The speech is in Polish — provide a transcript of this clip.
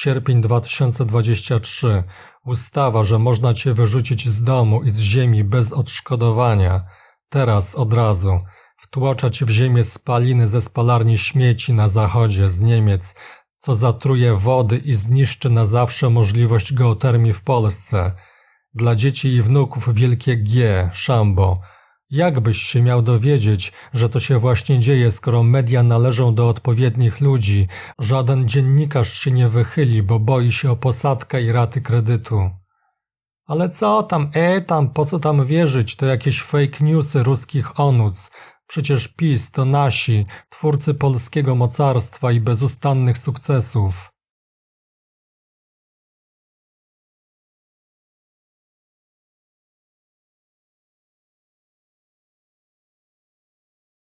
Sierpień 2023. Ustawa, że można cię wyrzucić z domu i z ziemi bez odszkodowania. Teraz od razu. Wtłaczać w ziemię spaliny ze spalarni śmieci na zachodzie z Niemiec, co zatruje wody i zniszczy na zawsze możliwość geotermii w Polsce. Dla dzieci i wnuków wielkie G, Szambo. Jak byś się miał dowiedzieć, że to się właśnie dzieje, skoro media należą do odpowiednich ludzi? Żaden dziennikarz się nie wychyli, bo boi się o posadkę i raty kredytu. Ale co tam, e tam, po co tam wierzyć, to jakieś fake newsy ruskich onuc. Przecież PiS to nasi, twórcy polskiego mocarstwa i bezustannych sukcesów.